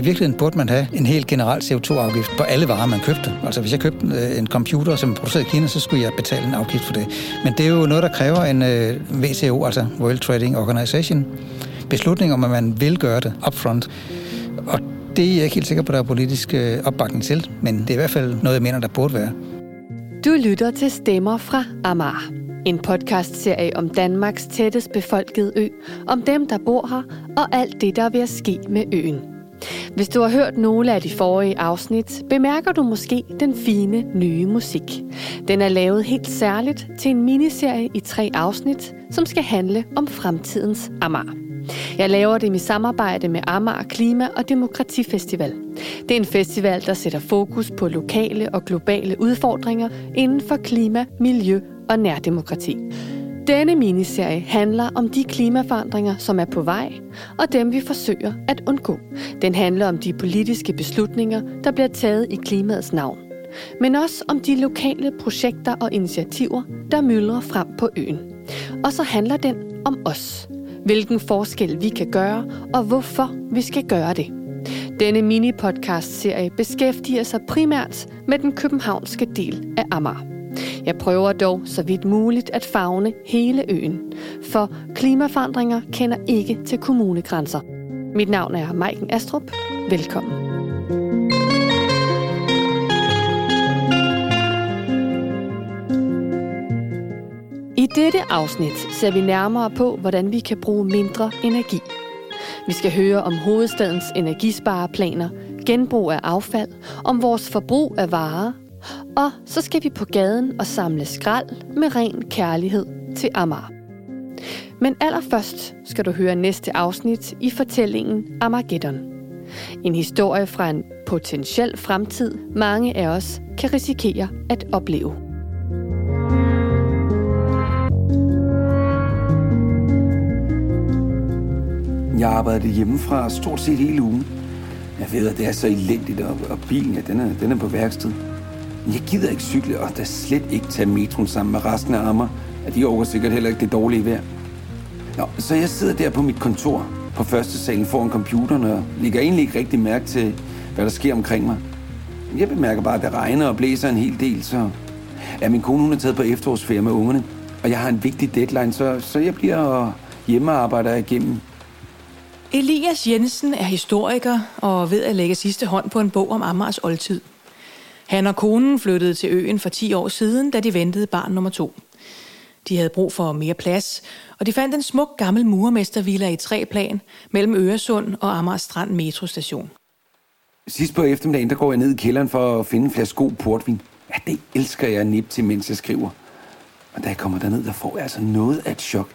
i virkeligheden burde man have en helt generel CO2-afgift på alle varer, man købte. Altså hvis jeg købte øh, en computer, som er produceret i Kina, så skulle jeg betale en afgift for det. Men det er jo noget, der kræver en øh, WTO, altså World Trading Organization, beslutning om, at man vil gøre det upfront. Og det er jeg ikke helt sikker på, at der er politisk øh, opbakning til, men det er i hvert fald noget, jeg mener, der burde være. Du lytter til Stemmer fra Amar. En podcastserie om Danmarks tættest befolkede ø, om dem, der bor her, og alt det, der vil ske med øen. Hvis du har hørt nogle af de forrige afsnit, bemærker du måske den fine nye musik. Den er lavet helt særligt til en miniserie i tre afsnit, som skal handle om fremtidens Amager. Jeg laver det i samarbejde med Amager Klima- og Demokratifestival. Det er en festival, der sætter fokus på lokale og globale udfordringer inden for klima, miljø og nærdemokrati. Denne miniserie handler om de klimaforandringer, som er på vej, og dem vi forsøger at undgå. Den handler om de politiske beslutninger, der bliver taget i klimaets navn. Men også om de lokale projekter og initiativer, der myldrer frem på øen. Og så handler den om os. Hvilken forskel vi kan gøre, og hvorfor vi skal gøre det. Denne mini-podcast-serie beskæftiger sig primært med den københavnske del af Amager. Jeg prøver dog så vidt muligt at fagne hele øen, for klimaforandringer kender ikke til kommunegrænser. Mit navn er Maiken Astrup. Velkommen. I dette afsnit ser vi nærmere på, hvordan vi kan bruge mindre energi. Vi skal høre om hovedstadens energispareplaner, genbrug af affald, om vores forbrug af varer og så skal vi på gaden og samle skrald med ren kærlighed til Amar. Men allerførst skal du høre næste afsnit i fortællingen Armageddon. En historie fra en potentiel fremtid, mange af os kan risikere at opleve. Jeg arbejdede hjemmefra stort set hele ugen. Jeg ved, at det er så elendigt, og, og bilen, ja, den, er, den er på værksted. Jeg gider ikke cykle, og da slet ikke tage metroen sammen med resten af Amager. At de overgår sikkert heller ikke det dårlige vejr. Nå, så jeg sidder der på mit kontor på første salen foran computeren og lægger egentlig ikke rigtig mærke til, hvad der sker omkring mig. Jeg bemærker bare, at det regner og blæser en hel del, så... Ja, min kone hun er taget på efterårsferie med ungerne, og jeg har en vigtig deadline, så, så jeg bliver hjemme og arbejder igennem. Elias Jensen er historiker og ved at lægge sidste hånd på en bog om Amagers oldtid. Han og konen flyttede til øen for 10 år siden, da de ventede barn nummer to. De havde brug for mere plads, og de fandt en smuk gammel murmestervilla i tre plan mellem Øresund og Amager Strand metrostation. Sidst på eftermiddagen, der går jeg ned i kælderen for at finde en flaske god portvin. Ja, det elsker jeg at nip til, mens jeg skriver. Og da jeg kommer derned, der får jeg altså noget af et chok.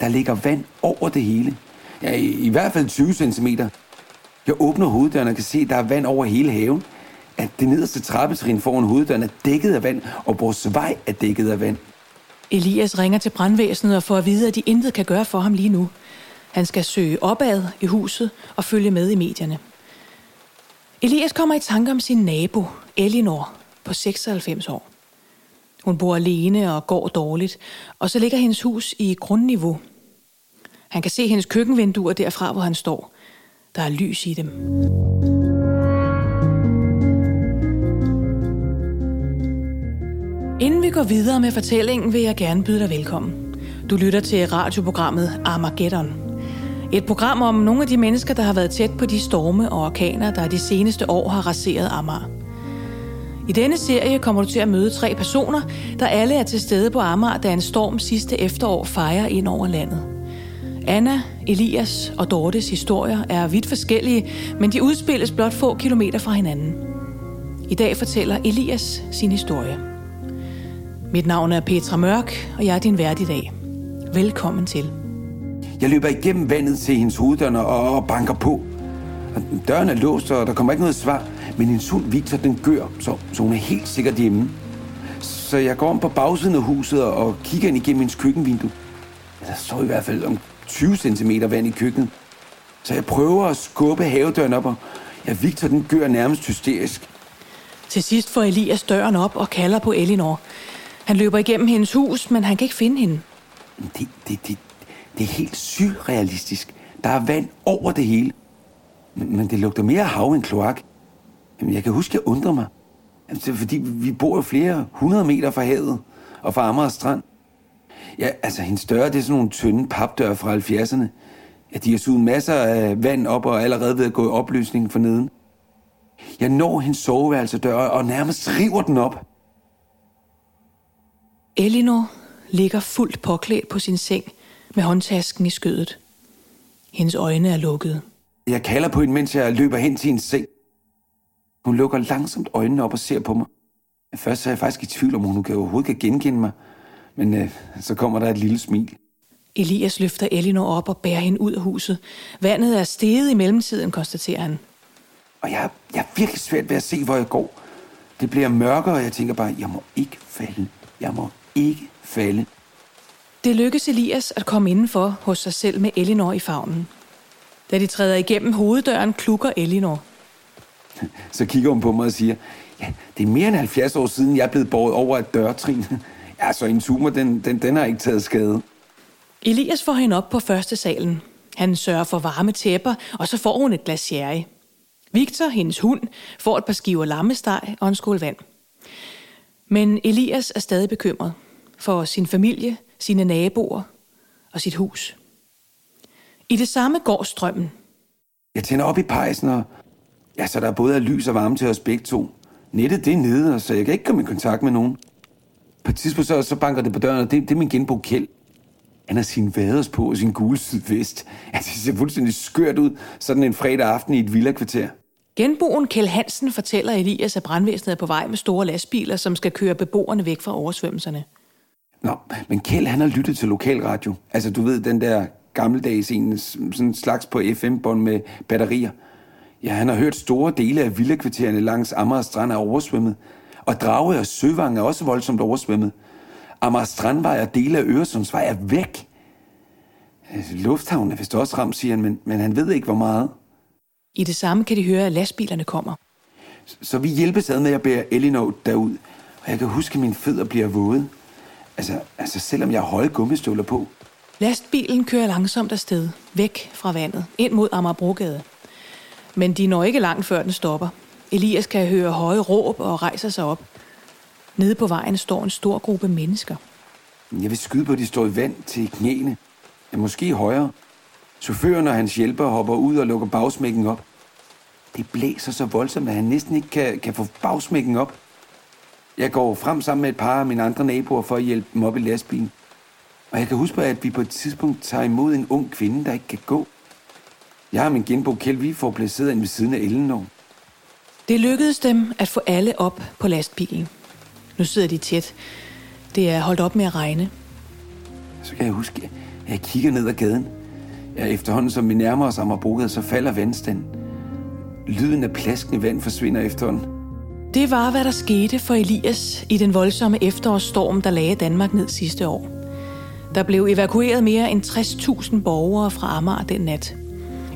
Der ligger vand over det hele. Ja, i, i hvert fald 20 cm. Jeg åbner hoveddøren og kan se, at der er vand over hele haven at det nederste trappetrin foran hoveddøren er dækket af vand, og vores vej er dækket af vand. Elias ringer til brandvæsenet og får at vide, at de intet kan gøre for ham lige nu. Han skal søge opad i huset og følge med i medierne. Elias kommer i tanke om sin nabo, Elinor, på 96 år. Hun bor alene og går dårligt, og så ligger hendes hus i grundniveau. Han kan se hendes køkkenvinduer derfra, hvor han står. Der er lys i dem. Inden vi går videre med fortællingen, vil jeg gerne byde dig velkommen. Du lytter til radioprogrammet Armageddon. Et program om nogle af de mennesker, der har været tæt på de storme og orkaner, der de seneste år har raseret Amager. I denne serie kommer du til at møde tre personer, der alle er til stede på Amager, da en storm sidste efterår fejrer ind over landet. Anna, Elias og Dortes historier er vidt forskellige, men de udspilles blot få kilometer fra hinanden. I dag fortæller Elias sin historie. Mit navn er Petra Mørk, og jeg er din vært i dag. Velkommen til. Jeg løber igennem vandet til hendes hoveddør og banker på. Døren er låst, og der kommer ikke noget svar. Men hendes hund Victor, den gør, så, så hun er helt sikkert hjemme. Så jeg går om på bagsiden af huset og kigger ind igennem hendes køkkenvindue. Der står i hvert fald om 20 cm vand i køkkenet. Så jeg prøver at skubbe havedøren op, og ja, Victor den gør nærmest hysterisk. Til sidst får Elias døren op og kalder på Elinor. Han løber igennem hendes hus, men han kan ikke finde hende. Det, det, det, det er helt surrealistisk. Der er vand over det hele. Men, men det lugter mere hav end kloak. Jamen, jeg kan huske, jeg undrer mig. Altså, fordi vi bor jo flere hundrede meter fra havet og fra Amager Strand. Ja, altså, hendes døre, det er sådan nogle tynde papdøre fra 70'erne. Ja, de har suget masser af vand op og er allerede ved at gå i opløsning for neden. Jeg når hendes soveværelsedør og nærmest river den op. Elinor ligger fuldt påklædt på sin seng med håndtasken i skødet. Hendes øjne er lukkede. Jeg kalder på hende, mens jeg løber hen til hendes seng. Hun lukker langsomt øjnene op og ser på mig. Først er jeg faktisk i tvivl om, hun kan overhovedet kan genkende mig. Men øh, så kommer der et lille smil. Elias løfter Elinor op og bærer hende ud af huset. Vandet er steget i mellemtiden, konstaterer han. Og jeg, jeg er virkelig svært ved at se, hvor jeg går. Det bliver mørkere, og jeg tænker bare, jeg må ikke falde. Jeg må ikke falde. Det lykkes Elias at komme indenfor hos sig selv med Elinor i favnen. Da de træder igennem hoveddøren, klukker Elinor. Så kigger hun på mig og siger, ja, det er mere end 70 år siden, jeg er blevet båret over et dørtrin. Ja, så en tumor, den, den, den har ikke taget skade. Elias får hende op på første salen. Han sørger for varme tæpper, og så får hun et glas sherry. Victor, hendes hund, får et par skiver lammesteg og en skål vand. Men Elias er stadig bekymret for sin familie, sine naboer og sit hus. I det samme går strømmen. Jeg tænder op i pejsen, og ja, så der er både er lys og varme til os begge to. Nettet det er nede, så jeg kan ikke komme i kontakt med nogen. På et tidspunkt så, så banker det på døren, og det, det er min genbo Kjeld. Han har sin vaders på og sin gule sydvest. Ja, det ser fuldstændig skørt ud, sådan en fredag aften i et villakvarter. Genboen Kjell Hansen fortæller Elias, at brandvæsenet er på vej med store lastbiler, som skal køre beboerne væk fra oversvømmelserne. Nå, men Kjell han har lyttet til lokalradio. Altså, du ved, den der gammeldags en, sådan en slags på FM-bånd med batterier. Ja, han har hørt store dele af villakvartererne langs Amager Strand er oversvømmet. Og Drage og Søvang er også voldsomt oversvømmet. Amager Strandvej og dele af Øresundsvej er væk. Altså, lufthavnen er vist også ramt, siger han, men, men han ved ikke, hvor meget. I det samme kan de høre, at lastbilerne kommer. Så vi hjælpes ad med at bære Elinor derud. Og jeg kan huske, at mine fødder bliver våde. Altså, altså selvom jeg har høje gummistøvler på. Lastbilen kører langsomt afsted, væk fra vandet, ind mod Amagerbrogade. Men de når ikke langt før den stopper. Elias kan høre høje råb og rejser sig op. Nede på vejen står en stor gruppe mennesker. Jeg vil skyde på, at de står i vand til knæene. Ja, måske højere. Chaufføren og hans hjælper hopper ud og lukker bagsmækken op. Det blæser så voldsomt, at han næsten ikke kan, kan få bagsmækken op. Jeg går frem sammen med et par af mine andre naboer for at hjælpe dem op i lastbilen. Og jeg kan huske, at vi på et tidspunkt tager imod en ung kvinde, der ikke kan gå. Jeg har min genbo Kjeld, får placeret ind ved siden af Elinor. Det lykkedes dem at få alle op på lastbilen. Nu sidder de tæt. Det er holdt op med at regne. Så kan jeg huske, at jeg kigger ned ad gaden. Ja, efterhånden som vi nærmer os Amagerbrogade, så falder vandstanden. Lyden af plaskende vand forsvinder efterhånden. Det var, hvad der skete for Elias i den voldsomme efterårsstorm, der lagde Danmark ned sidste år. Der blev evakueret mere end 60.000 borgere fra Amager den nat.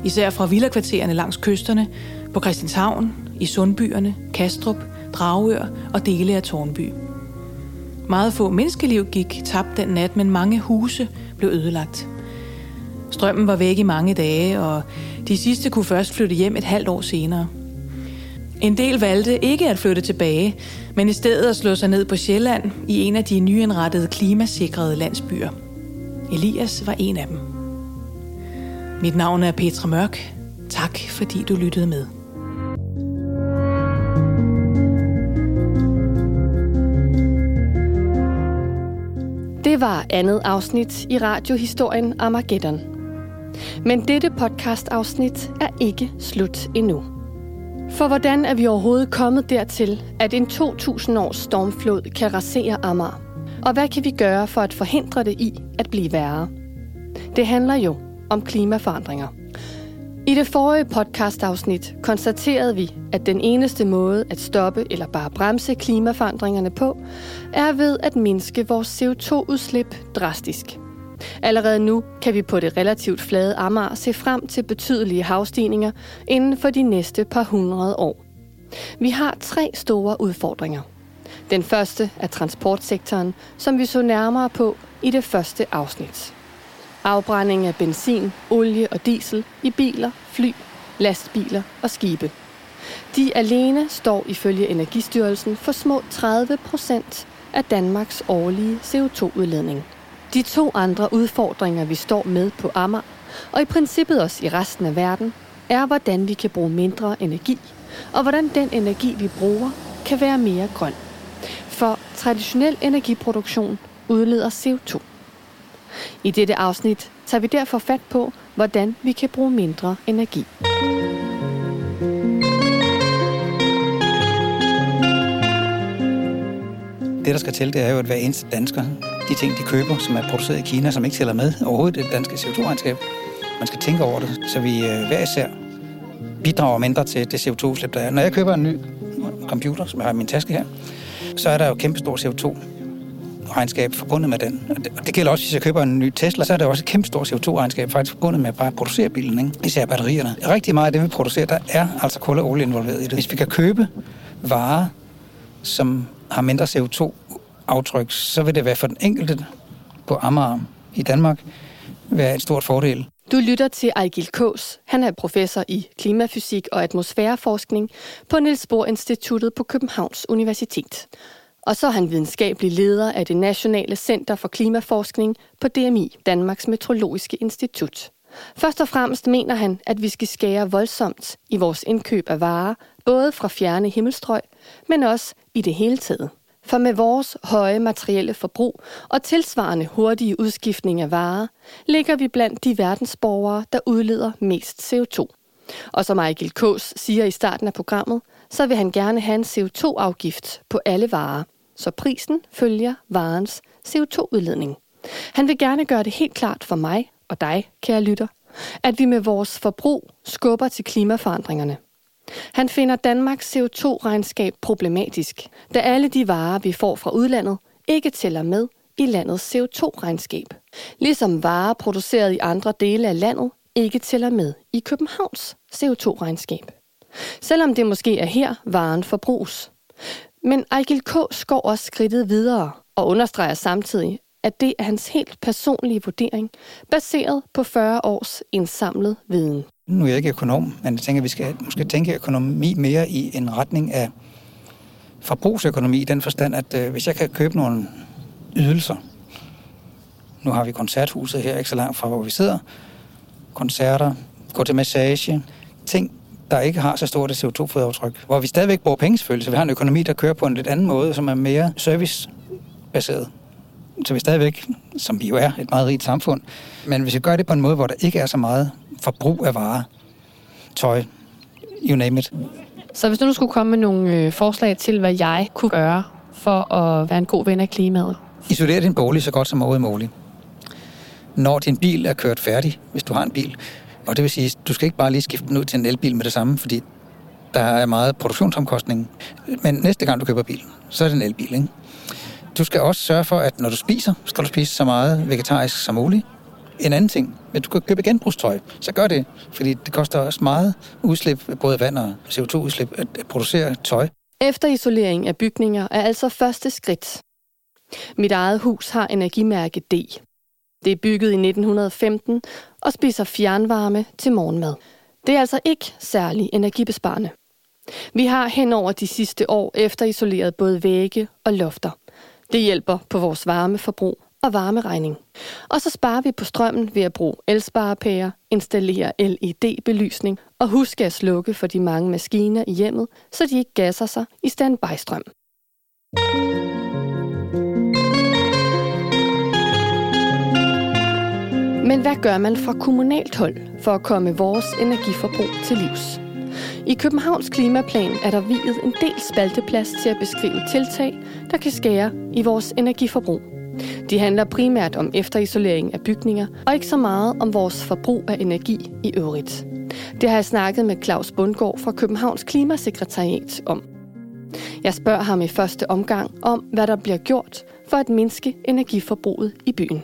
Især fra villakvartererne langs kysterne, på Christianshavn, i Sundbyerne, Kastrup, Dragør og dele af Tornby. Meget få menneskeliv gik tabt den nat, men mange huse blev ødelagt. Strømmen var væk i mange dage, og de sidste kunne først flytte hjem et halvt år senere. En del valgte ikke at flytte tilbage, men i stedet at slå sig ned på Sjælland i en af de nyindrettede klimasikrede landsbyer. Elias var en af dem. Mit navn er Petra Mørk. Tak fordi du lyttede med. Det var andet afsnit i radiohistorien Armageddon. Men dette podcastafsnit er ikke slut endnu. For hvordan er vi overhovedet kommet dertil, at en 2000 års stormflod kan rasere Amager? Og hvad kan vi gøre for at forhindre det i at blive værre? Det handler jo om klimaforandringer. I det forrige podcast-afsnit konstaterede vi, at den eneste måde at stoppe eller bare bremse klimaforandringerne på, er ved at mindske vores CO2-udslip drastisk. Allerede nu kan vi på det relativt flade Amager se frem til betydelige havstigninger inden for de næste par hundrede år. Vi har tre store udfordringer. Den første er transportsektoren, som vi så nærmere på i det første afsnit. Afbrænding af benzin, olie og diesel i biler, fly lastbiler og skibe. De alene står ifølge Energistyrelsen for små 30 procent af Danmarks årlige CO2-udledning. De to andre udfordringer, vi står med på Amager, og i princippet også i resten af verden, er, hvordan vi kan bruge mindre energi, og hvordan den energi, vi bruger, kan være mere grøn. For traditionel energiproduktion udleder CO2. I dette afsnit tager vi derfor fat på, hvordan vi kan bruge mindre energi. Det, der skal til, det er jo, at hver eneste dansker, de ting, de køber, som er produceret i Kina, som ikke tæller med overhovedet det danske CO2-regnskab, man skal tænke over det, så vi øh, hver især bidrager mindre til det CO2-udslip, der er. Når jeg køber en ny computer, som jeg har i min taske her, så er der jo kæmpe stor CO2 regnskab forbundet med den. Og det, og det gælder også, hvis jeg køber en ny Tesla, så er der også et kæmpe stort CO2-regnskab faktisk forbundet med bare at producere bilen, ikke? især batterierne. Rigtig meget af det, vi producerer, der er altså kul og olie involveret i det. Hvis vi kan købe varer, som har mindre CO2 aftryk, så vil det være for den enkelte på Amager i Danmark være et stort fordel. Du lytter til Ejgil Kås. Han er professor i klimafysik og atmosfæreforskning på Niels Bohr Instituttet på Københavns Universitet. Og så er han videnskabelig leder af det Nationale Center for Klimaforskning på DMI, Danmarks Meteorologiske Institut. Først og fremmest mener han, at vi skal skære voldsomt i vores indkøb af varer, både fra fjerne himmelstrøg, men også i det hele taget. For med vores høje materielle forbrug og tilsvarende hurtige udskiftning af varer, ligger vi blandt de verdensborgere, der udleder mest CO2. Og som Michael Kås siger i starten af programmet, så vil han gerne have en CO2-afgift på alle varer, så prisen følger varens CO2-udledning. Han vil gerne gøre det helt klart for mig og dig, kære lytter, at vi med vores forbrug skubber til klimaforandringerne. Han finder Danmarks CO2-regnskab problematisk, da alle de varer, vi får fra udlandet, ikke tæller med i landets CO2-regnskab. Ligesom varer produceret i andre dele af landet ikke tæller med i Københavns CO2-regnskab. Selvom det måske er her, varen forbruges. Men Ejgil K. går også skridtet videre og understreger samtidig, at det er hans helt personlige vurdering, baseret på 40 års indsamlet viden. Nu er jeg ikke økonom, men jeg tænker, at vi skal måske tænke økonomi mere i en retning af forbrugsøkonomi, i den forstand, at øh, hvis jeg kan købe nogle ydelser, nu har vi koncerthuset her ikke så langt fra, hvor vi sidder, koncerter, gå til massage, ting, der ikke har så stort et CO2-fodaftryk, hvor vi stadigvæk bruger penge selvfølgelig, så vi har en økonomi, der kører på en lidt anden måde, som er mere servicebaseret. Så vi stadigvæk, som vi jo er, et meget rigt samfund. Men hvis vi gør det på en måde, hvor der ikke er så meget forbrug af varer, tøj, you name it. Så hvis du nu skulle komme med nogle øh, forslag til, hvad jeg kunne gøre for at være en god ven af klimaet? Isoler din bolig så godt som overhovedet muligt. Når din bil er kørt færdig, hvis du har en bil, og det vil sige, du skal ikke bare lige skifte den ud til en elbil med det samme, fordi der er meget produktionsomkostning. Men næste gang du køber bil, så er det en elbil, ikke? Du skal også sørge for, at når du spiser, skal du spise så meget vegetarisk som muligt. En anden ting, hvis du kan købe genbrugstøj, så gør det, fordi det koster også meget udslip, både vand og CO2-udslip, at producere tøj. Efterisolering af bygninger er altså første skridt. Mit eget hus har energimærke D. Det er bygget i 1915 og spiser fjernvarme til morgenmad. Det er altså ikke særlig energibesparende. Vi har hen over de sidste år efterisoleret både vægge og lofter. Det hjælper på vores varmeforbrug og varmeregning. Og så sparer vi på strømmen ved at bruge elsparepærer, installere LED-belysning og huske at slukke for de mange maskiner i hjemmet, så de ikke gasser sig i standby-strøm. Men hvad gør man fra kommunalt hold for at komme vores energiforbrug til livs? I Københavns klimaplan er der viet en del spalteplads til at beskrive tiltag, der kan skære i vores energiforbrug. De handler primært om efterisolering af bygninger, og ikke så meget om vores forbrug af energi i øvrigt. Det har jeg snakket med Claus Bundgaard fra Københavns Klimasekretariat om. Jeg spørger ham i første omgang om, hvad der bliver gjort for at mindske energiforbruget i byen.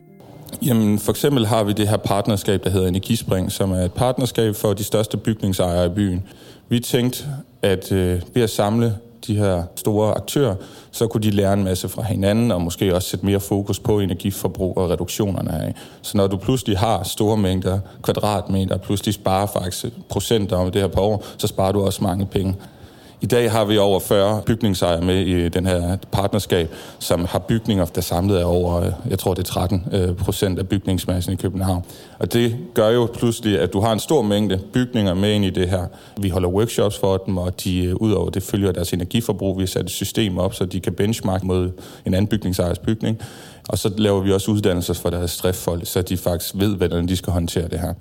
Jamen, for eksempel har vi det her partnerskab, der hedder Energispring, som er et partnerskab for de største bygningsejere i byen. Vi tænkte, at øh, ved at samle de her store aktører, så kunne de lære en masse fra hinanden, og måske også sætte mere fokus på energiforbrug og reduktionerne af. Så når du pludselig har store mængder kvadratmeter, pludselig sparer faktisk procenter om det her på år, så sparer du også mange penge. I dag har vi over 40 bygningsejere med i den her partnerskab, som har bygninger, der samlet er over, øh, jeg tror det er 13 øh, procent af bygningsmassen i København. Og det gør jo pludselig, at du har en stor mængde bygninger med ind i det her. Vi holder workshops for dem, og de øh, ud udover det følger deres energiforbrug. Vi har sat et system op, så de kan benchmark mod en anden bygningsejers bygning. Og så laver vi også uddannelser for deres driftfolk, så de faktisk ved, hvordan de skal håndtere det her.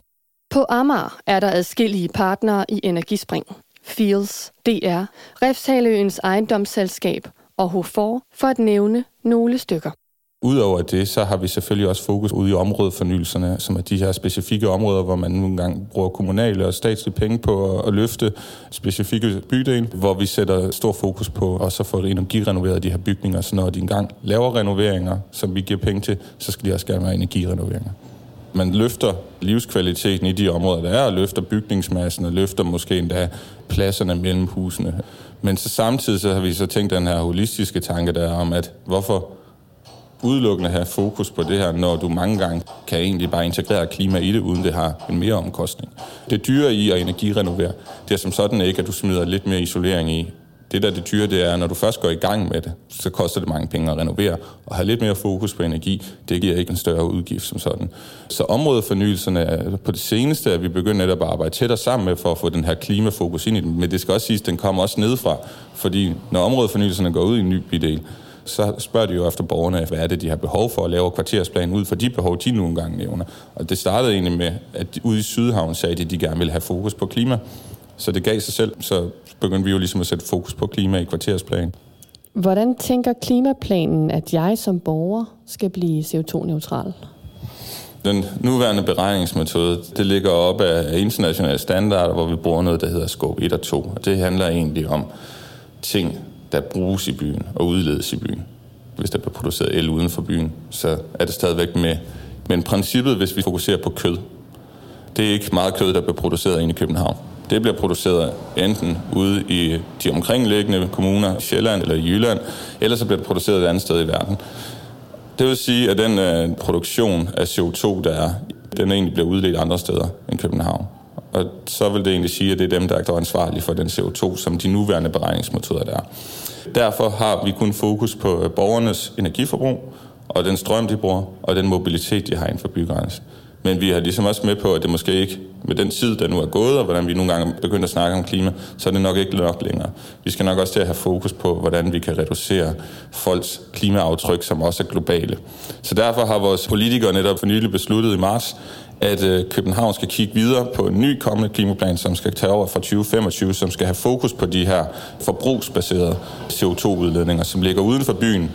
På Amager er der adskillige partnere i Energispring. Fields, DR, Refshaleøens ejendomsselskab og Hofor, for at nævne nogle stykker. Udover det, så har vi selvfølgelig også fokus ude i områdefornyelserne, som er de her specifikke områder, hvor man nogle gange bruger kommunale og statslige penge på at løfte specifikke bydele, hvor vi sætter stor fokus på også at få energirenoveret de her bygninger, så når de engang laver renoveringer, som vi giver penge til, så skal de også gerne være energirenoveringer man løfter livskvaliteten i de områder, der er, og løfter bygningsmassen, og løfter måske endda pladserne mellem husene. Men så samtidig så har vi så tænkt den her holistiske tanke der om, at hvorfor udelukkende have fokus på det her, når du mange gange kan egentlig bare integrere klima i det, uden det har en mere omkostning. Det dyre i at energirenovere, det er som sådan ikke, at du smider lidt mere isolering i, det der det dyre, det er, når du først går i gang med det, så koster det mange penge at renovere, og have lidt mere fokus på energi, det giver ikke en større udgift som sådan. Så områdefornyelserne er altså, på det seneste, at vi begynder netop at arbejde tættere sammen med, for at få den her klimafokus ind i den. Men det skal også siges, at den kommer også nedefra, fordi når områdefornyelserne går ud i en ny bidel, så spørger de jo efter borgerne, hvad er det, de har behov for at lave kvartersplan ud for de behov, de nu gange nævner. Og det startede egentlig med, at ude i Sydhavn sagde de, at de gerne ville have fokus på klima. Så det gav sig selv, så begyndte vi jo ligesom at sætte fokus på klima i kvartersplan. Hvordan tænker klimaplanen, at jeg som borger skal blive CO2-neutral? Den nuværende beregningsmetode, det ligger op af internationale standarder, hvor vi bruger noget, der hedder scope 1 og 2. Og det handler egentlig om ting, der bruges i byen og udledes i byen. Hvis der bliver produceret el uden for byen, så er det stadigvæk med. Men princippet, hvis vi fokuserer på kød, det er ikke meget kød, der bliver produceret inde i København. Det bliver produceret enten ude i de omkringliggende kommuner, Sjælland eller Jylland, eller så bliver det produceret et andet sted i verden. Det vil sige, at den øh, produktion af CO2, der er, den egentlig bliver udledt andre steder end København. Og så vil det egentlig sige, at det er dem, der er ansvarlige for den CO2, som de nuværende beregningsmetoder der er. Derfor har vi kun fokus på øh, borgernes energiforbrug, og den strøm, de bruger, og den mobilitet, de har inden for bygrænsen. Men vi har ligesom også med på, at det måske ikke med den tid, der nu er gået, og hvordan vi nogle gange begynder at snakke om klima, så er det nok ikke nok længere. Vi skal nok også til at have fokus på, hvordan vi kan reducere folks klimaaftryk, som også er globale. Så derfor har vores politikere netop for nylig besluttet i marts, at øh, København skal kigge videre på en ny kommende klimaplan, som skal tage over fra 2025, som skal have fokus på de her forbrugsbaserede CO2-udledninger, som ligger uden for byen,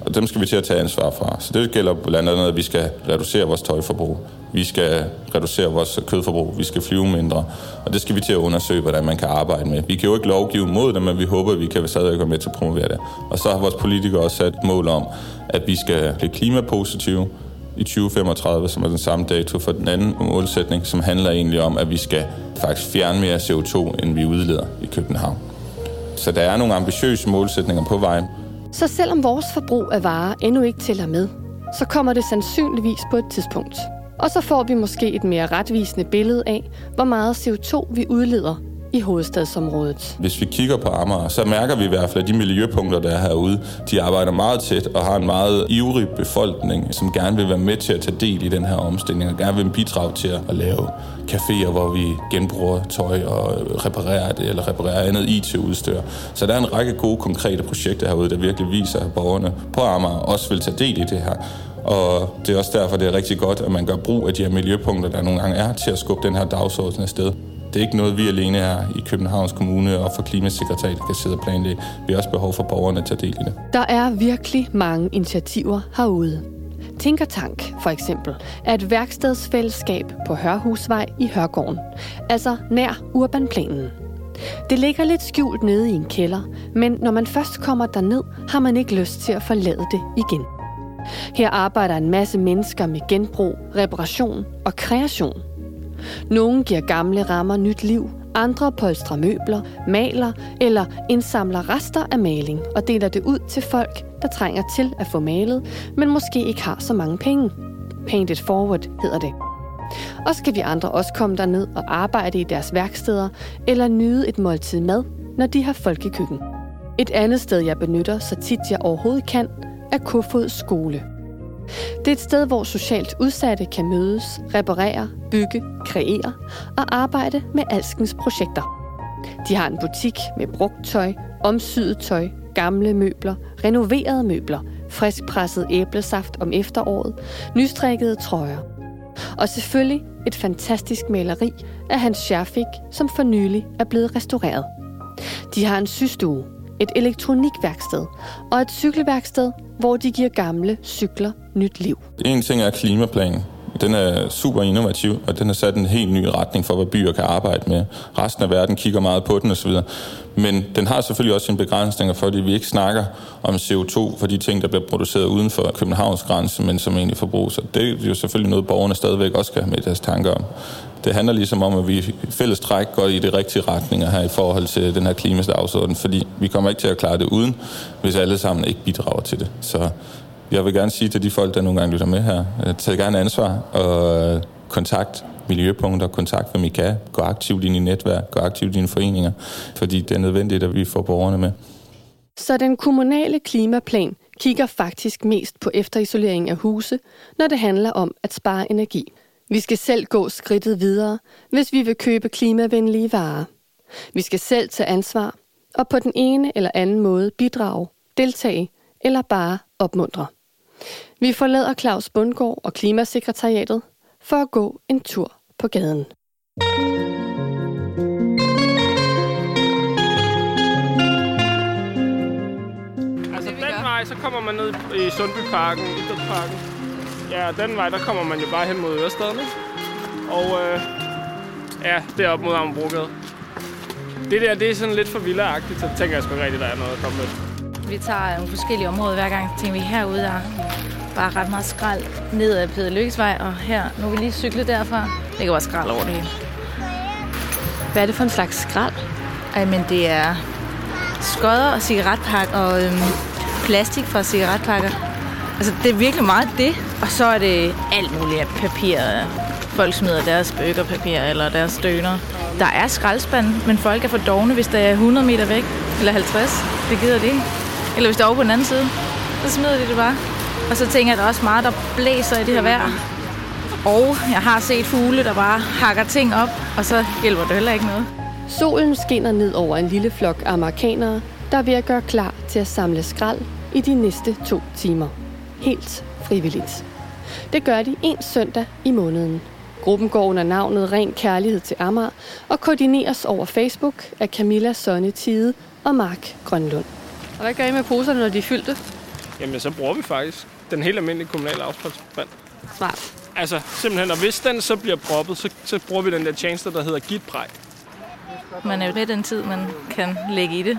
og dem skal vi til at tage ansvar for. Så det gælder blandt andet, at vi skal reducere vores tøjforbrug. Vi skal reducere vores kødforbrug. Vi skal flyve mindre. Og det skal vi til at undersøge, hvordan man kan arbejde med. Vi kan jo ikke lovgive mod det, men vi håber, at vi kan stadig være med til at promovere det. Og så har vores politikere også sat mål om, at vi skal blive klimapositive i 2035, som er den samme dato for den anden målsætning, som handler egentlig om, at vi skal faktisk fjerne mere CO2, end vi udleder i København. Så der er nogle ambitiøse målsætninger på vejen. Så selvom vores forbrug af varer endnu ikke tæller med, så kommer det sandsynligvis på et tidspunkt. Og så får vi måske et mere retvisende billede af, hvor meget CO2 vi udleder i hovedstadsområdet. Hvis vi kigger på Amager, så mærker vi i hvert fald, at de miljøpunkter, der er herude, de arbejder meget tæt og har en meget ivrig befolkning, som gerne vil være med til at tage del i den her omstilling, og gerne vil bidrage til at lave caféer, hvor vi genbruger tøj og reparerer det, eller reparerer andet IT-udstyr. Så der er en række gode, konkrete projekter herude, der virkelig viser, at borgerne på Amager også vil tage del i det her. Og det er også derfor, det er rigtig godt, at man gør brug af de her miljøpunkter, der nogle gange er til at skubbe den her dagsorden afsted. Det er ikke noget, vi alene her i Københavns Kommune og for Klimasekretariatet kan sidde og planlægge. Vi har også behov for borgerne at tage del i det. Der er virkelig mange initiativer herude. Tinkertank, for eksempel, er et værkstedsfællesskab på Hørhusvej i Hørgården, altså nær urbanplanen. Det ligger lidt skjult nede i en kælder, men når man først kommer derned, har man ikke lyst til at forlade det igen. Her arbejder en masse mennesker med genbrug, reparation og kreation – nogle giver gamle rammer nyt liv, Andre polstrer møbler, maler eller indsamler rester af maling og deler det ud til folk, der trænger til at få malet, men måske ikke har så mange penge. Paint it forward hedder det. Og skal vi andre også komme derned og arbejde i deres værksteder eller nyde et måltid mad, når de har folkekøkken. Et andet sted, jeg benytter så tit jeg overhovedet kan, er Kofod skole. Det er et sted, hvor socialt udsatte kan mødes, reparere, bygge, kreere og arbejde med alskens projekter. De har en butik med brugt tøj, omsyet tøj, gamle møbler, renoverede møbler, friskpresset æblesaft om efteråret, nystrikkede trøjer. Og selvfølgelig et fantastisk maleri af Hans Scherfik, som for nylig er blevet restaureret. De har en systue, et elektronikværksted og et cykelværksted, hvor de giver gamle cykler nyt liv. En ting er klimaplanen. Den er super innovativ, og den har sat en helt ny retning for, hvad byer kan arbejde med. Resten af verden kigger meget på den osv. Men den har selvfølgelig også sine begrænsninger, fordi vi ikke snakker om CO2 for de ting, der bliver produceret uden for Københavns grænse, men som egentlig forbruges. det er jo selvfølgelig noget, borgerne stadigvæk også skal have med deres tanker om. Det handler ligesom om, at vi fælles træk går i de rigtige retninger her i forhold til den her klimastagsorden, fordi vi kommer ikke til at klare det uden, hvis alle sammen ikke bidrager til det. Så jeg vil gerne sige til de folk, der nogle gange lytter med her, øh, tag gerne ansvar og øh, kontakt miljøpunkter, kontakt med Mika, gå aktivt ind i netværk, gå aktivt i dine foreninger, fordi det er nødvendigt, at vi får borgerne med. Så den kommunale klimaplan kigger faktisk mest på efterisolering af huse, når det handler om at spare energi. Vi skal selv gå skridtet videre, hvis vi vil købe klimavenlige varer. Vi skal selv tage ansvar og på den ene eller anden måde bidrage, deltage eller bare opmuntre. Vi forlader Claus Bundgaard og Klimasekretariatet for at gå en tur på gaden. Altså den vej, så kommer man ned i Sundbyparken, Idrætsparken. Ja, den vej, der kommer man jo bare hen mod Ørestaden, ikke? Og øh, ja, derop mod Amagerbrogade. Det der, det er sådan lidt for vildt så tænker jeg sgu rigtigt, der er noget at komme med. Vi tager nogle forskellige områder hver gang. Tænker vi herude, der bare ret meget skrald ned ad Peder Lykkesvej, og her, nu vi lige cykle derfra, det kan bare skrald over det hele. Hvad er det for en slags skrald? Ej, men det er skodder og cigaretpakker og øhm, plastik fra cigaretpakker. Altså, det er virkelig meget det. Og så er det alt muligt af papir. Folk smider deres bøgerpapir eller deres støner. Der er skraldespand, men folk er for dogne, hvis der er 100 meter væk. Eller 50. Det gider de ikke. Eller hvis det er over på den anden side. Så smider de det bare. Og så tænker jeg, at der er også meget, der blæser i det her vejr. Og jeg har set fugle, der bare hakker ting op, og så hjælper det heller ikke noget. Solen skinner ned over en lille flok amerikanere, der er ved at gøre klar til at samle skrald i de næste to timer. Helt frivilligt. Det gør de en søndag i måneden. Gruppen går under navnet Ren Kærlighed til Amager og koordineres over Facebook af Camilla Sonne Tide og Mark Grønlund. Og hvad gør I med poserne, når de er fyldte? Jamen, så bruger vi faktisk den helt almindelige kommunale affaldsvand. Smart. Altså, simpelthen, og hvis den så bliver proppet, så, så bruger vi den der tjeneste, der hedder gitprej. Man er jo med den tid, man kan lægge i det.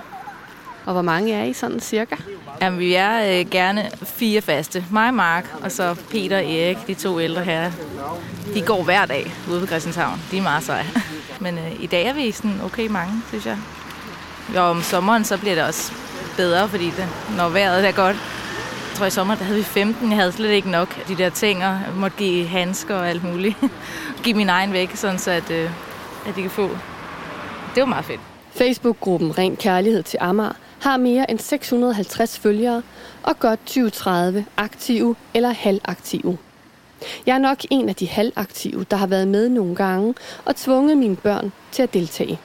Og hvor mange er I sådan cirka? Jamen, vi er øh, gerne fire faste. Mig, Mark, og så Peter og Erik, de to ældre her. De går hver dag ude på Christianshavn. De er meget seje. Men øh, i dag er vi sådan okay mange, synes jeg. Og om sommeren, så bliver det også bedre, fordi det, når vejret er godt, jeg tror i sommer, der havde vi 15. Jeg havde slet ikke nok af de der ting, og måtte give handsker og alt muligt. give min egen væk, sådan så at, øh, at de kan få. Det var meget fedt. Facebook-gruppen Ren Kærlighed til Amager har mere end 650 følgere og godt 20-30 aktive eller halvaktive. Jeg er nok en af de halvaktive, der har været med nogle gange og tvunget mine børn til at deltage.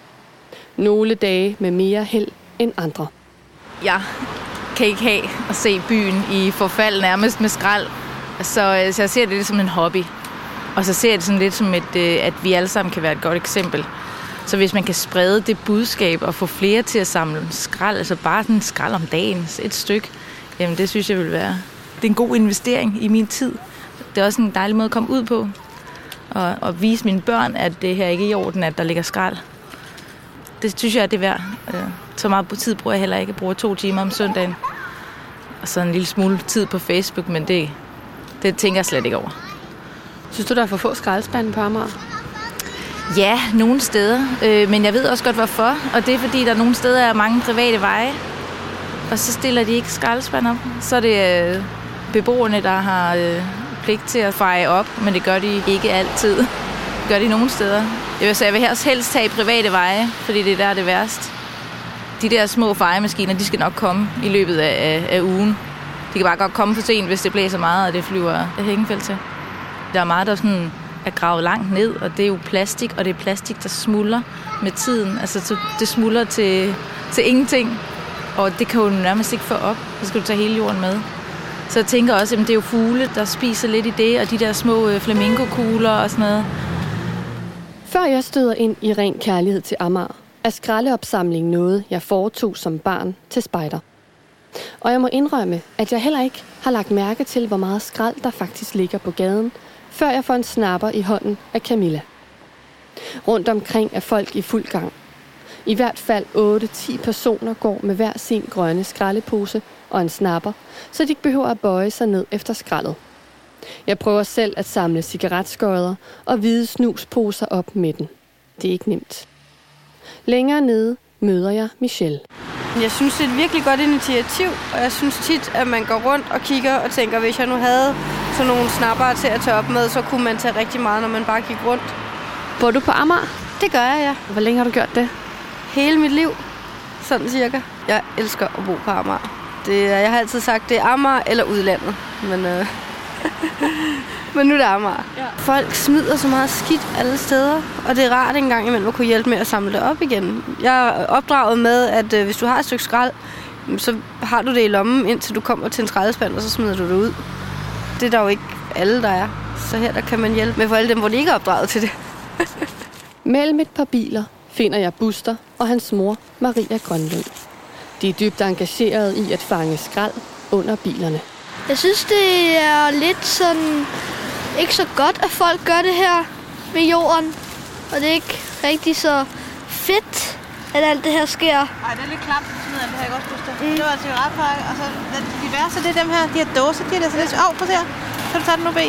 Nogle dage med mere held end andre. Jeg kan ikke have at se byen i forfald nærmest med skrald. Så, øh, så jeg ser det lidt som en hobby. Og så ser jeg det sådan lidt som, et, øh, at vi alle sammen kan være et godt eksempel. Så hvis man kan sprede det budskab og få flere til at samle skrald, altså bare sådan en skrald om dagen, et stykke, jamen det synes jeg vil være, det er en god investering i min tid. Det er også en dejlig måde at komme ud på. Og, og vise mine børn, at det her ikke er i orden, at der ligger skrald. Det synes jeg, det er værd. Øh, så meget tid bruger jeg heller ikke. Jeg bruger to timer om søndagen. Og så en lille smule tid på Facebook, men det, det tænker jeg slet ikke over. Synes du, der er for få skraldespande på Amager? Ja, nogle steder. Øh, men jeg ved også godt, hvorfor. Og det er, fordi der nogle steder er mange private veje. Og så stiller de ikke skraldespand op. Så er det øh, beboerne, der har øh, pligt til at feje op, men det gør de ikke altid. Det gør de nogle steder. Jeg vil, så jeg vil helst tage private veje, fordi det er der det værst. De der små fejemaskiner, de skal nok komme i løbet af, af, af ugen. De kan bare godt komme for sent, hvis det blæser meget, og det flyver af hængefelt til. Der er meget, der sådan er gravet langt ned, og det er jo plastik, og det er plastik, der smuldrer med tiden. Altså, det smuldrer til, til ingenting, og det kan jo nærmest ikke få op. Så skal du tage hele jorden med. Så jeg tænker også, at det er jo fugle, der spiser lidt i det, og de der små øh, flamingokugler og sådan noget. Før jeg støder ind i ren kærlighed til Amager, er skraldeopsamling noget, jeg foretog som barn til spejder. Og jeg må indrømme, at jeg heller ikke har lagt mærke til, hvor meget skrald der faktisk ligger på gaden, før jeg får en snapper i hånden af Camilla. Rundt omkring er folk i fuld gang. I hvert fald 8-10 personer går med hver sin grønne skraldepose og en snapper, så de ikke behøver at bøje sig ned efter skraldet. Jeg prøver selv at samle cigaretskøjder og hvide snusposer op med den. Det er ikke nemt. Længere nede møder jeg Michelle. Jeg synes, det er et virkelig godt initiativ, og jeg synes tit, at man går rundt og kigger og tænker, hvis jeg nu havde sådan nogle snapper til at tage op med, så kunne man tage rigtig meget, når man bare gik rundt. Bor du på Amager? Det gør jeg, ja. Hvor længe har du gjort det? Hele mit liv, sådan cirka. Jeg elsker at bo på Amager. Det, jeg har altid sagt, det er Amager eller udlandet. Men, øh, men nu er det Amager. Ja. Folk smider så meget skidt alle steder, og det er rart en gang imellem at kunne hjælpe med at samle det op igen. Jeg er opdraget med, at øh, hvis du har et stykke skrald, så har du det i lommen, indtil du kommer til en skraldespand, og så smider du det ud. Det er der jo ikke alle, der er. Så her der kan man hjælpe med for alle dem, hvor de ikke er opdraget til det. Mellem et par biler finder jeg Buster og hans mor, Maria Grønlund. De er dybt engageret i at fange skrald under bilerne. Jeg synes, det er lidt sådan ikke så godt, at folk gør det her med jorden. Og det er ikke rigtig så fedt, at alt det her sker. Nej, det er lidt klamt, sådan alt det her, ikke også, Buster? Mm. Det var en cigaretpakke, og så de værste, det er dem her, de her dåser, de er der så lidt... Åh, oh, prøv her. Kan du tage den nu, B?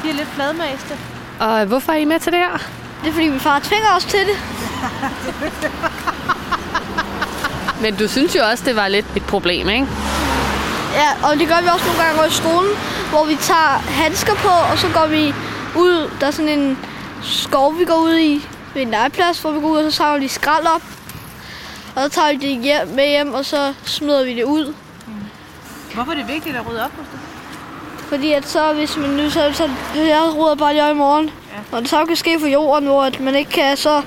De er lidt fladmæste. Og hvorfor er I med til det her? Det er, fordi min far tvinger os til det. Men du synes jo også, det var lidt et problem, ikke? Ja, og det gør vi også nogle gange i skolen, hvor vi tager handsker på, og så går vi ud. Der er sådan en skov, vi går ud i ved en legeplads, hvor vi går ud, og så tager vi skrald op. Og så tager vi det hjem, med hjem, og så smider vi det ud. Mm. Hvorfor er det vigtigt at rydde op hos dig? Fordi at så, hvis man nu så, så jeg rydder bare lige i morgen, ja. og det så kan ske for jorden, hvor at man ikke kan, så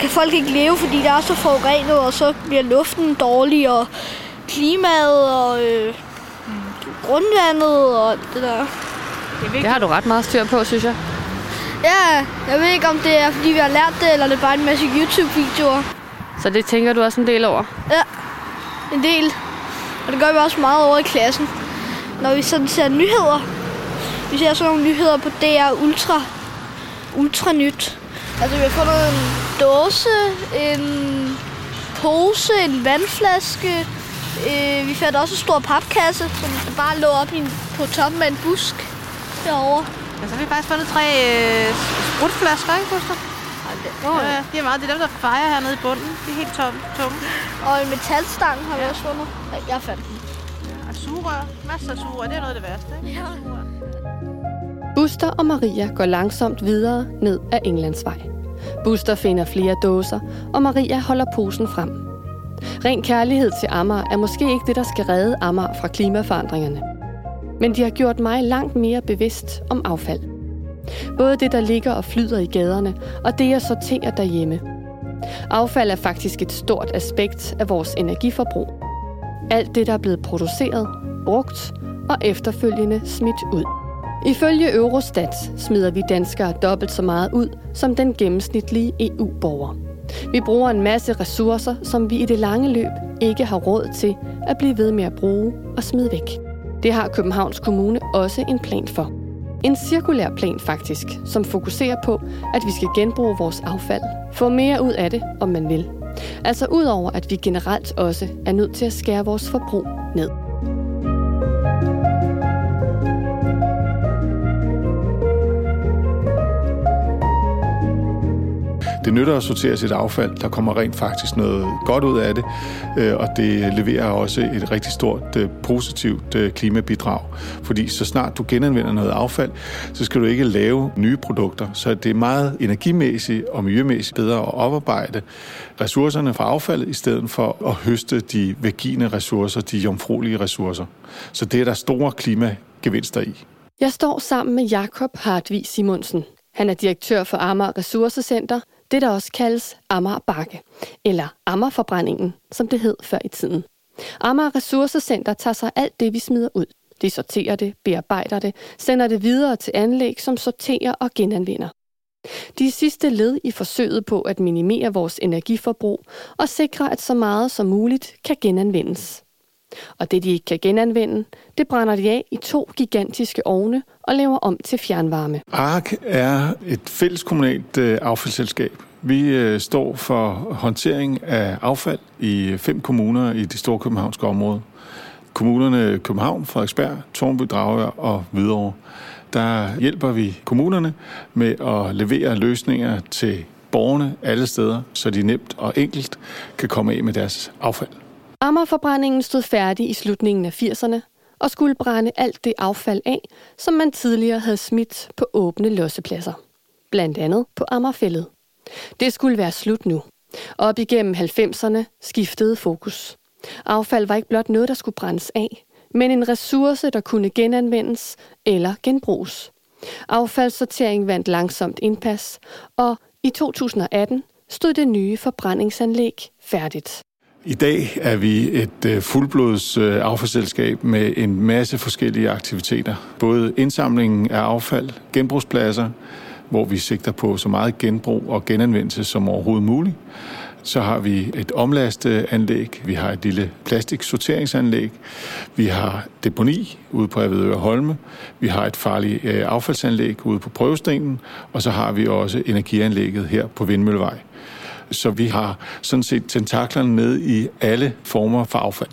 kan folk ikke leve, fordi der er så forurenet, og så bliver luften dårlig, og klimaet, og øh, mm. grundvandet, og det der. Det, det har du ret meget styr på, synes jeg. Ja, jeg ved ikke, om det er, fordi vi har lært det, eller det er bare en masse YouTube-videoer. Så det tænker du også en del over? Ja, en del. Og det gør vi også meget over i klassen. Når vi sådan ser nyheder. Vi ser sådan nogle nyheder på DR Ultra. Ultra nyt. Altså, vi har fundet en dåse, en pose, en vandflaske. Øh, vi fandt også en stor papkasse, som bare lå op i en, på toppen af en busk derovre. Ja, så har vi faktisk fundet tre øh, sprutflasker, ikke, Buster? Ja, ja, de er meget. Det er dem, der fejrer hernede i bunden. De er helt tomme. tomme. Og en metalstang har vi også fundet. Ja, jeg fandt den. Og sugerør. Masser af sugerør. Det er noget af det værste, ikke? Ja. Buster og Maria går langsomt videre ned ad Englandsvej. Buster finder flere dåser, og Maria holder posen frem. Ren kærlighed til Amager er måske ikke det, der skal redde Amager fra klimaforandringerne. Men de har gjort mig langt mere bevidst om affald. Både det, der ligger og flyder i gaderne, og det, jeg sorterer derhjemme. Affald er faktisk et stort aspekt af vores energiforbrug. Alt det, der er blevet produceret, brugt og efterfølgende smidt ud. Ifølge Eurostat smider vi danskere dobbelt så meget ud som den gennemsnitlige EU-borger. Vi bruger en masse ressourcer, som vi i det lange løb ikke har råd til at blive ved med at bruge og smide væk. Det har Københavns Kommune også en plan for. En cirkulær plan faktisk, som fokuserer på, at vi skal genbruge vores affald. Få mere ud af det, om man vil. Altså udover, at vi generelt også er nødt til at skære vores forbrug ned. Det nytter at sortere sit affald. Der kommer rent faktisk noget godt ud af det, øh, og det leverer også et rigtig stort øh, positivt øh, klimabidrag. Fordi så snart du genanvender noget affald, så skal du ikke lave nye produkter. Så det er meget energimæssigt og miljømæssigt bedre at oparbejde ressourcerne fra affaldet, i stedet for at høste de vegine ressourcer, de jomfruelige ressourcer. Så det er der store klimagevinster i. Jeg står sammen med Jakob Hartvig Simonsen. Han er direktør for Amager Ressourcecenter, det der også kaldes Amager Bakke, eller Amagerforbrændingen, som det hed før i tiden. Amager Ressourcecenter tager sig alt det, vi smider ud. De sorterer det, bearbejder det, sender det videre til anlæg, som sorterer og genanvender. De sidste led i forsøget på at minimere vores energiforbrug og sikre, at så meget som muligt kan genanvendes. Og det, de ikke kan genanvende, det brænder de af i to gigantiske ovne og laver om til fjernvarme. ARK er et fælleskommunalt øh, affaldsselskab. Vi øh, står for håndtering af affald i øh, fem kommuner i det store københavnske område. Kommunerne København, Frederiksberg, Tornby, Dragør og Hvidovre. Der hjælper vi kommunerne med at levere løsninger til borgerne alle steder, så de nemt og enkelt kan komme af med deres affald. Amagerforbrændingen stod færdig i slutningen af 80'erne og skulle brænde alt det affald af, som man tidligere havde smidt på åbne lossepladser. Blandt andet på Ammerfældet. Det skulle være slut nu. Op igennem 90'erne skiftede fokus. Affald var ikke blot noget, der skulle brændes af, men en ressource, der kunne genanvendes eller genbruges. Affaldssortering vandt langsomt indpas, og i 2018 stod det nye forbrændingsanlæg færdigt. I dag er vi et øh, fuldblods øh, affaldsselskab med en masse forskellige aktiviteter. Både indsamlingen af affald, genbrugspladser, hvor vi sigter på så meget genbrug og genanvendelse som overhovedet muligt. Så har vi et omlasteanlæg, vi har et lille plastiksorteringsanlæg, vi har deponi ude på Avedøre Holme, vi har et farligt øh, affaldsanlæg ude på Prøvestenen, og så har vi også energianlægget her på Vindmøllevej. Så vi har sådan set tentaklerne med i alle former for affald.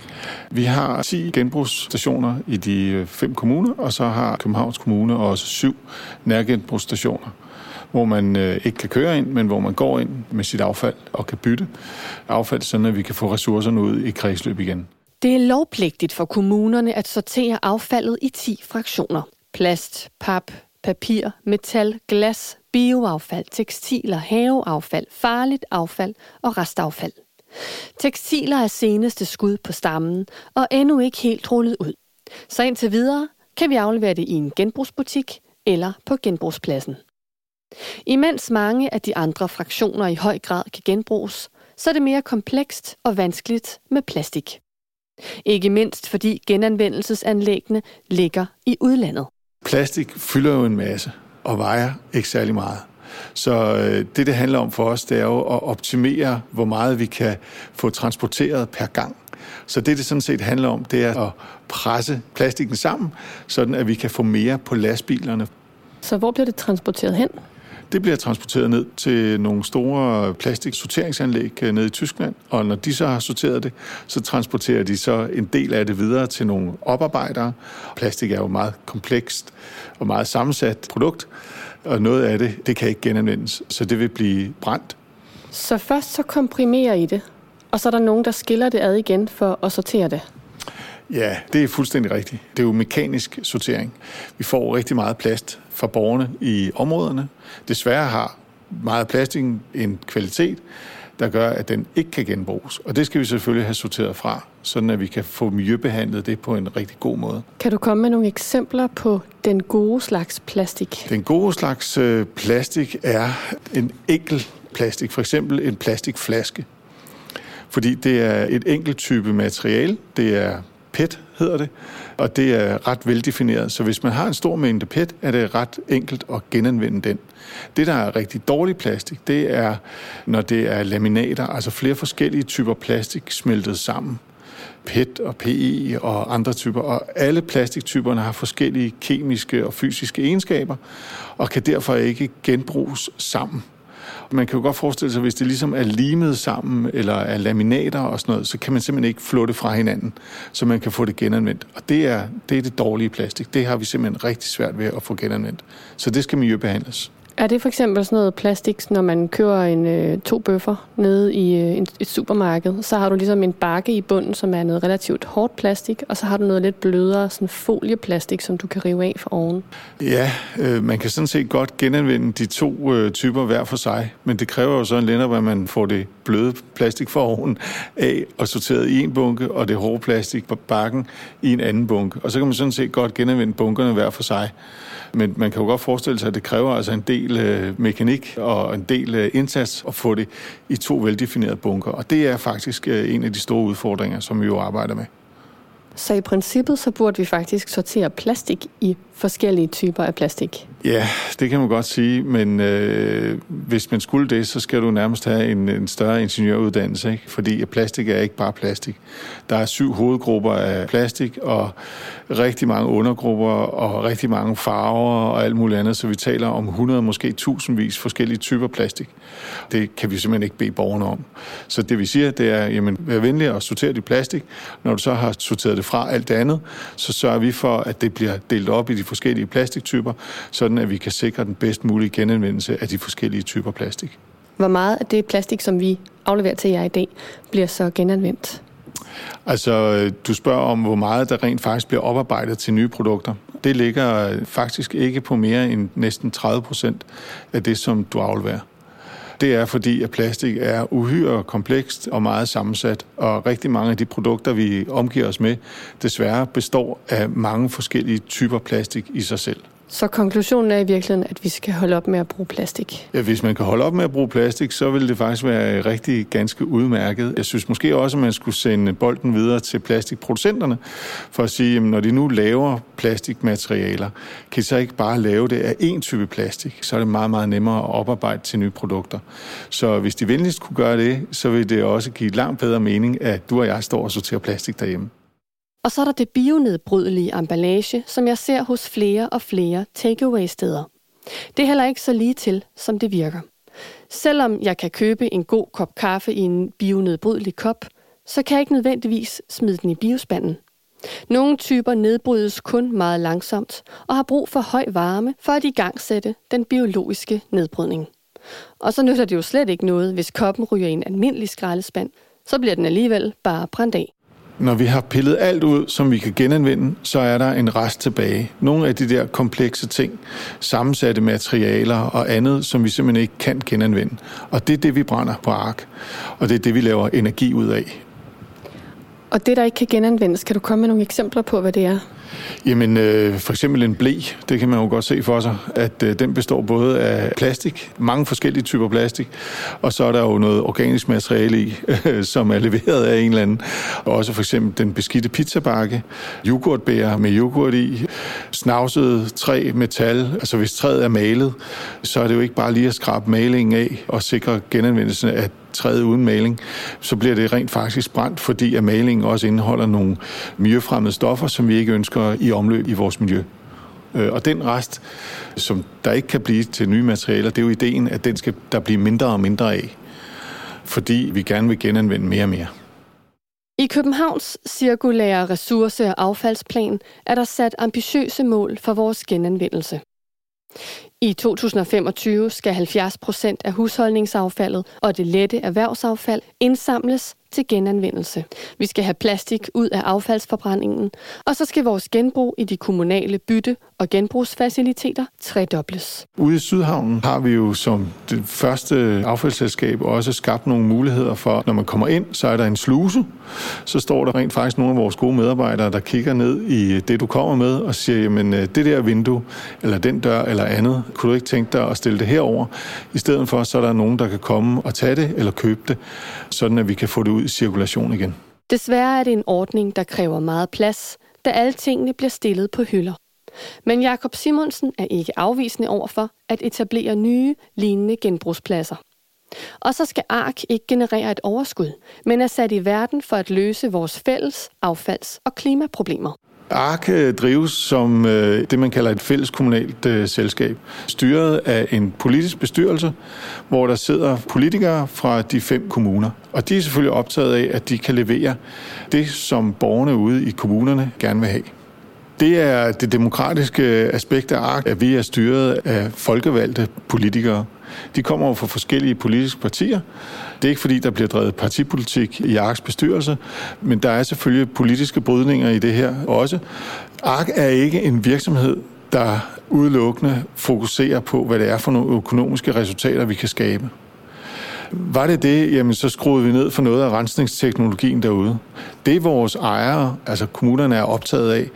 Vi har 10 genbrugsstationer i de øh, fem kommuner, og så har Københavns Kommune også syv nærgenbrugsstationer hvor man øh, ikke kan køre ind, men hvor man går ind med sit affald og kan bytte affald, så vi kan få ressourcerne ud i kredsløb igen. Det er lovpligtigt for kommunerne at sortere affaldet i 10 fraktioner. Plast, pap, papir, metal, glas, bioaffald, tekstiler, haveaffald, farligt affald og restaffald. Tekstiler er seneste skud på stammen og endnu ikke helt rullet ud. Så indtil videre kan vi aflevere det i en genbrugsbutik eller på genbrugspladsen. Imens mange af de andre fraktioner i høj grad kan genbruges, så er det mere komplekst og vanskeligt med plastik. Ikke mindst fordi genanvendelsesanlæggene ligger i udlandet. Plastik fylder jo en masse og vejer ikke særlig meget. Så øh, det, det handler om for os, det er jo at optimere, hvor meget vi kan få transporteret per gang. Så det, det sådan set handler om, det er at presse plastikken sammen, sådan at vi kan få mere på lastbilerne. Så hvor bliver det transporteret hen? Det bliver transporteret ned til nogle store plastiksorteringsanlæg øh, nede i Tyskland, og når de så har sorteret det, så transporterer de så en del af det videre til nogle oparbejdere. Plastik er jo meget komplekst og meget sammensat produkt, og noget af det, det kan ikke genanvendes, så det vil blive brændt. Så først så komprimerer I det, og så er der nogen, der skiller det ad igen for at sortere det? Ja, det er fuldstændig rigtigt. Det er jo mekanisk sortering. Vi får rigtig meget plast fra borgerne i områderne. Desværre har meget plastik en kvalitet, der gør, at den ikke kan genbruges. Og det skal vi selvfølgelig have sorteret fra, sådan at vi kan få miljøbehandlet det på en rigtig god måde. Kan du komme med nogle eksempler på den gode slags plastik? Den gode slags øh, plastik er en enkel plastik, for eksempel en plastikflaske. Fordi det er et enkelt type materiale. Det er PET hedder det, og det er ret veldefineret. Så hvis man har en stor mængde PET, er det ret enkelt at genanvende den. Det, der er rigtig dårlig plastik, det er, når det er laminater, altså flere forskellige typer plastik smeltet sammen. PET og PE og andre typer. Og alle plastiktyperne har forskellige kemiske og fysiske egenskaber, og kan derfor ikke genbruges sammen. Man kan jo godt forestille sig, hvis det ligesom er limet sammen, eller er laminater og sådan noget, så kan man simpelthen ikke flå det fra hinanden, så man kan få det genanvendt. Og det er det, er det dårlige plastik. Det har vi simpelthen rigtig svært ved at få genanvendt. Så det skal miljøbehandles. Er det for eksempel sådan noget plastik, når man kører en, øh, to bøffer nede i øh, en, et supermarked, så har du ligesom en bakke i bunden, som er noget relativt hårdt plastik, og så har du noget lidt blødere sådan folieplastik, som du kan rive af for oven? Ja, øh, man kan sådan set godt genanvende de to øh, typer hver for sig, men det kræver jo så en lænder, hvor man får det bløde plastik for oven af og sorteret i en bunke, og det hårde plastik på bakken i en anden bunke. Og så kan man sådan set godt genanvende bunkerne hver for sig. Men man kan jo godt forestille sig, at det kræver altså en del øh, mekanik og en del øh, indsats at få det i to veldefinerede bunker. Og det er faktisk øh, en af de store udfordringer, som vi jo arbejder med. Så i princippet så burde vi faktisk sortere plastik i forskellige typer af plastik. Ja, det kan man godt sige, men øh, hvis man skulle det, så skal du nærmest have en, en større ingeniøruddannelse, ikke? fordi plastik er ikke bare plastik. Der er syv hovedgrupper af plastik, og rigtig mange undergrupper, og rigtig mange farver og alt muligt andet, så vi taler om 100, måske tusindvis forskellige typer plastik. Det kan vi simpelthen ikke bede borgerne om. Så det vi siger, det er, jamen, vær venlig at sortere dit plastik. Når du så har sorteret det fra alt det andet, så sørger vi for, at det bliver delt op i de forskellige plastiktyper, sådan at vi kan sikre den bedst mulige genanvendelse af de forskellige typer plastik. Hvor meget af det plastik, som vi afleverer til jer i dag, bliver så genanvendt? Altså, du spørger om, hvor meget der rent faktisk bliver oparbejdet til nye produkter. Det ligger faktisk ikke på mere end næsten 30 procent af det, som du afleverer. Det er fordi, at plastik er uhyre komplekst og meget sammensat, og rigtig mange af de produkter, vi omgiver os med, desværre består af mange forskellige typer plastik i sig selv. Så konklusionen er i virkeligheden, at vi skal holde op med at bruge plastik? Ja, hvis man kan holde op med at bruge plastik, så vil det faktisk være rigtig ganske udmærket. Jeg synes måske også, at man skulle sende bolden videre til plastikproducenterne, for at sige, at når de nu laver plastikmaterialer, kan de så ikke bare lave det af én type plastik? Så er det meget, meget nemmere at oparbejde til nye produkter. Så hvis de venligst kunne gøre det, så vil det også give langt bedre mening, at du og jeg står og sorterer plastik derhjemme. Og så er der det bionedbrydelige emballage, som jeg ser hos flere og flere takeaway-steder. Det er heller ikke så lige til, som det virker. Selvom jeg kan købe en god kop kaffe i en bionedbrydelig kop, så kan jeg ikke nødvendigvis smide den i biospanden. Nogle typer nedbrydes kun meget langsomt og har brug for høj varme for at igangsætte den biologiske nedbrydning. Og så nytter det jo slet ikke noget, hvis koppen ryger i en almindelig skraldespand. Så bliver den alligevel bare brændt af. Når vi har pillet alt ud, som vi kan genanvende, så er der en rest tilbage. Nogle af de der komplekse ting, sammensatte materialer og andet, som vi simpelthen ikke kan genanvende. Og det er det, vi brænder på ark. Og det er det, vi laver energi ud af. Og det, der ikke kan genanvendes, kan du komme med nogle eksempler på, hvad det er? Jamen, øh, for eksempel en blæ, det kan man jo godt se for sig, at øh, den består både af plastik, mange forskellige typer plastik, og så er der jo noget organisk materiale i, øh, som er leveret af en eller anden. Og også for eksempel den beskidte pizzabakke, yoghurtbær med yoghurt i, snavset træ, metal. Altså hvis træet er malet, så er det jo ikke bare lige at skrabe malingen af og sikre genanvendelsen af træet uden maling, så bliver det rent faktisk brændt, fordi at malingen også indeholder nogle miljøfremmede stoffer, som vi ikke ønsker i omløb i vores miljø. Øh, og den rest, som der ikke kan blive til nye materialer, det er jo ideen, at den skal der blive mindre og mindre af, fordi vi gerne vil genanvende mere og mere. I Københavns cirkulære ressource- og affaldsplan er der sat ambitiøse mål for vores genanvendelse. I 2025 skal 70 procent af husholdningsaffaldet og det lette erhvervsaffald indsamles til genanvendelse. Vi skal have plastik ud af affaldsforbrændingen, og så skal vores genbrug i de kommunale bytte- og genbrugsfaciliteter tredobles. Ude i Sydhavnen har vi jo som det første affaldsselskab også skabt nogle muligheder for, når man kommer ind, så er der en sluse. Så står der rent faktisk nogle af vores gode medarbejdere, der kigger ned i det, du kommer med, og siger, jamen øh, det der vindue, eller den dør, eller andet, kunne du ikke tænke dig at stille det herover? I stedet for, så er der nogen, der kan komme og tage det, eller købe det, sådan at vi kan få det ud i cirkulation igen. Desværre er det en ordning, der kræver meget plads, da alle tingene bliver stillet på hylder. Men Jakob Simonsen er ikke afvisende over for at etablere nye, lignende genbrugspladser. Og så skal ARK ikke generere et overskud, men er sat i verden for at løse vores fælles affalds- og klimaproblemer. ARK drives som øh, det, man kalder et fælles kommunalt øh, selskab, styret af en politisk bestyrelse, hvor der sidder politikere fra de fem kommuner. Og de er selvfølgelig optaget af, at de kan levere det, som borgerne ude i kommunerne gerne vil have. Det er det demokratiske aspekt af ARK, at vi er styret af folkevalgte politikere. De kommer fra forskellige politiske partier. Det er ikke fordi, der bliver drevet partipolitik i ARKs bestyrelse, men der er selvfølgelig politiske brydninger i det her også. ARK er ikke en virksomhed, der udelukkende fokuserer på, hvad det er for nogle økonomiske resultater, vi kan skabe. Var det det, jamen så skruede vi ned for noget af rensningsteknologien derude. Det vores ejere, altså kommunerne er optaget af,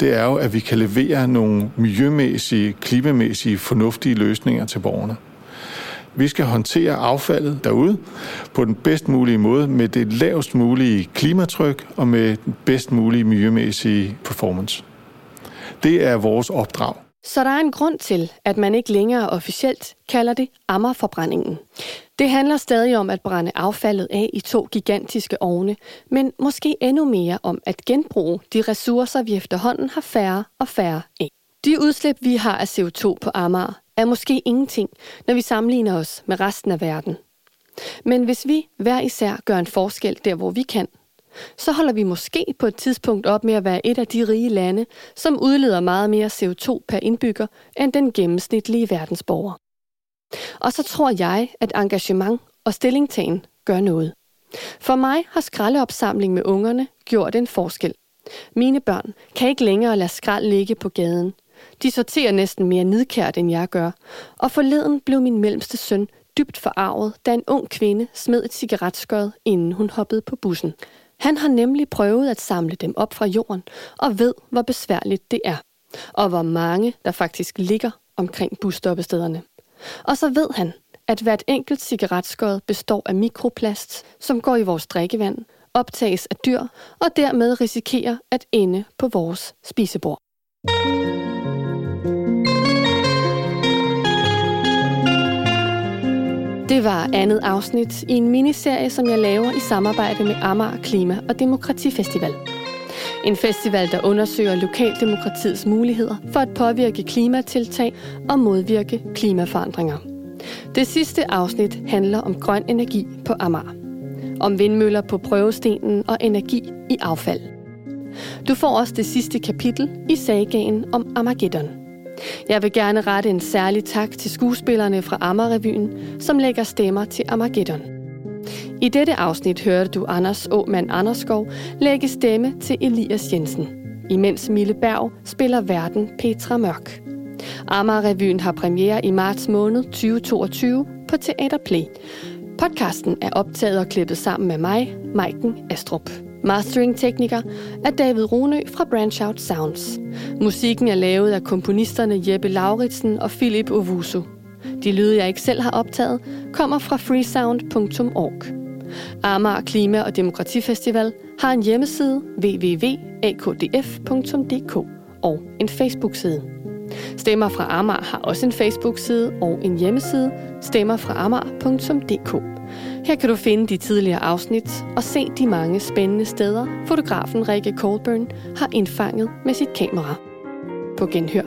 det er jo, at vi kan levere nogle miljømæssige, klimamæssige, fornuftige løsninger til borgerne. Vi skal håndtere affaldet derude på den bedst mulige måde, med det lavest mulige klimatryk og med den bedst mulige miljømæssige performance. Det er vores opdrag. Så der er en grund til, at man ikke længere officielt kalder det Ammerforbrændingen. Det handler stadig om at brænde affaldet af i to gigantiske ovne, men måske endnu mere om at genbruge de ressourcer, vi efterhånden har færre og færre af. De udslip, vi har af CO2 på Amager, er måske ingenting, når vi sammenligner os med resten af verden. Men hvis vi hver især gør en forskel der, hvor vi kan, så holder vi måske på et tidspunkt op med at være et af de rige lande, som udleder meget mere CO2 per indbygger end den gennemsnitlige verdensborger. Og så tror jeg, at engagement og stillingtagen gør noget. For mig har skraldeopsamling med ungerne gjort en forskel. Mine børn kan ikke længere lade skrald ligge på gaden. De sorterer næsten mere nidkært, end jeg gør. Og forleden blev min mellemste søn dybt forarvet, da en ung kvinde smed et cigaretskød, inden hun hoppede på bussen. Han har nemlig prøvet at samle dem op fra jorden, og ved, hvor besværligt det er. Og hvor mange, der faktisk ligger omkring busstoppestederne. Og så ved han, at hvert enkelt cigaretskod består af mikroplast, som går i vores drikkevand, optages af dyr og dermed risikerer at ende på vores spisebord. Det var andet afsnit i en miniserie, som jeg laver i samarbejde med Amager Klima- og Demokratifestival. En festival, der undersøger lokaldemokratiets muligheder for at påvirke klimatiltag og modvirke klimaforandringer. Det sidste afsnit handler om grøn energi på Amager. Om vindmøller på prøvestenen og energi i affald. Du får også det sidste kapitel i sagaen om Armageddon. Jeg vil gerne rette en særlig tak til skuespillerne fra Amagerrevyen, som lægger stemmer til Armageddon. I dette afsnit hørte du Anders Åmand Anderskov lægge stemme til Elias Jensen, imens Mille Berg spiller verden Petra Mørk. Amagerrevyen har premiere i marts måned 2022 på Teater Play. Podcasten er optaget og klippet sammen med mig, Maiken Astrup. Mastering-tekniker er David Runø fra Branch Out Sounds. Musikken er lavet af komponisterne Jeppe Lauritsen og Philip Ovusu. De lyde, jeg ikke selv har optaget, kommer fra freesound.org. Amager Klima- og Demokratifestival har en hjemmeside www.akdf.dk og en Facebook-side. Stemmer fra Amager har også en Facebook-side og en hjemmeside, stemmerfraamager.dk. Her kan du finde de tidligere afsnit og se de mange spændende steder, fotografen Rikke Colburn har indfanget med sit kamera. På genhør.